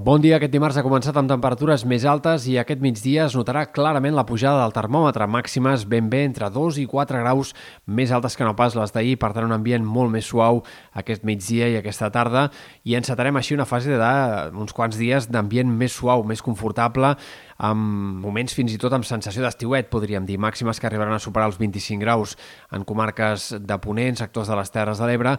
Bon dia. Aquest dimarts ha començat amb temperatures més altes i aquest migdia es notarà clarament la pujada del termòmetre, màximes ben bé entre 2 i 4 graus més altes que no pas les d'ahir, per tant un ambient molt més suau aquest migdia i aquesta tarda i encetarem així una fase d'uns quants dies d'ambient més suau, més confortable, amb moments fins i tot amb sensació d'estiuet, podríem dir, màximes que arribaran a superar els 25 graus en comarques de Ponent, sectors de les Terres de l'Ebre,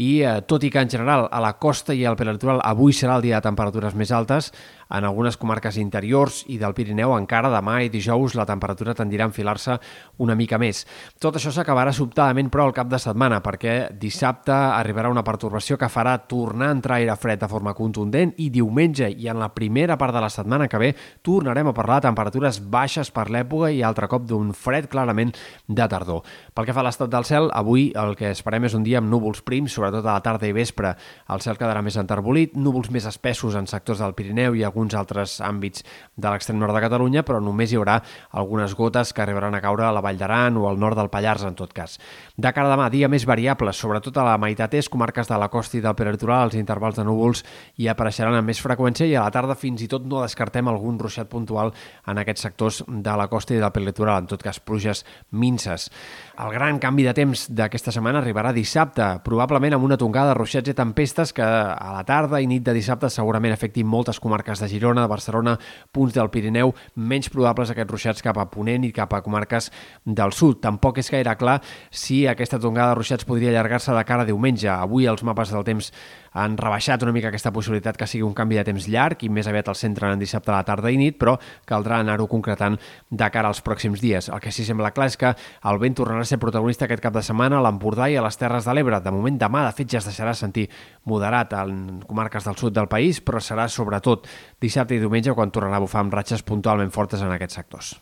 i eh, tot i que en general a la costa i al prelitoral avui serà el dia de temperatures més altes, en algunes comarques interiors i del Pirineu encara demà i dijous la temperatura tendirà a enfilar-se una mica més. Tot això s'acabarà sobtadament però al cap de setmana perquè dissabte arribarà una pertorbació que farà tornar a entrar aire fred de forma contundent i diumenge i en la primera part de la setmana que ve tornarem a parlar de temperatures baixes per l'època i altre cop d'un fred clarament de tardor. Pel que fa a l'estat del cel, avui el que esperem és un dia amb núvols prims, sobretot a la tarda i vespre. El cel quedarà més enterbolit, núvols més espessos en sectors del Pirineu i alguns alguns altres àmbits de l'extrem nord de Catalunya, però només hi haurà algunes gotes que arribaran a caure a la Vall d'Aran o al nord del Pallars, en tot cas. De cara a demà, dia més variable, sobretot a la meitat est, comarques de la costa i del peritoral, els intervals de núvols hi apareixeran amb més freqüència i a la tarda fins i tot no descartem algun ruixat puntual en aquests sectors de la costa i del peritoral, en tot cas pluges minces. El gran canvi de temps d'aquesta setmana arribarà dissabte, probablement amb una tongada de ruixats i tempestes que a la tarda i nit de dissabte segurament afectin moltes comarques de Girona, de Barcelona, punts del Pirineu, menys probables aquests ruixats cap a Ponent i cap a comarques del sud. Tampoc és gaire clar si aquesta tongada de ruixats podria allargar-se de cara a diumenge. Avui els mapes del temps han rebaixat una mica aquesta possibilitat que sigui un canvi de temps llarg i més aviat al centre en dissabte a la tarda i nit, però caldrà anar-ho concretant de cara als pròxims dies. El que sí sembla clar és que el vent tornarà a ser protagonista aquest cap de setmana a l'Empordà i a les Terres de l'Ebre. De moment demà, de fet, ja es deixarà sentir moderat en comarques del sud del país, però serà sobretot dissabte i diumenge quan tornarà a bufar amb ratxes puntualment fortes en aquests sectors.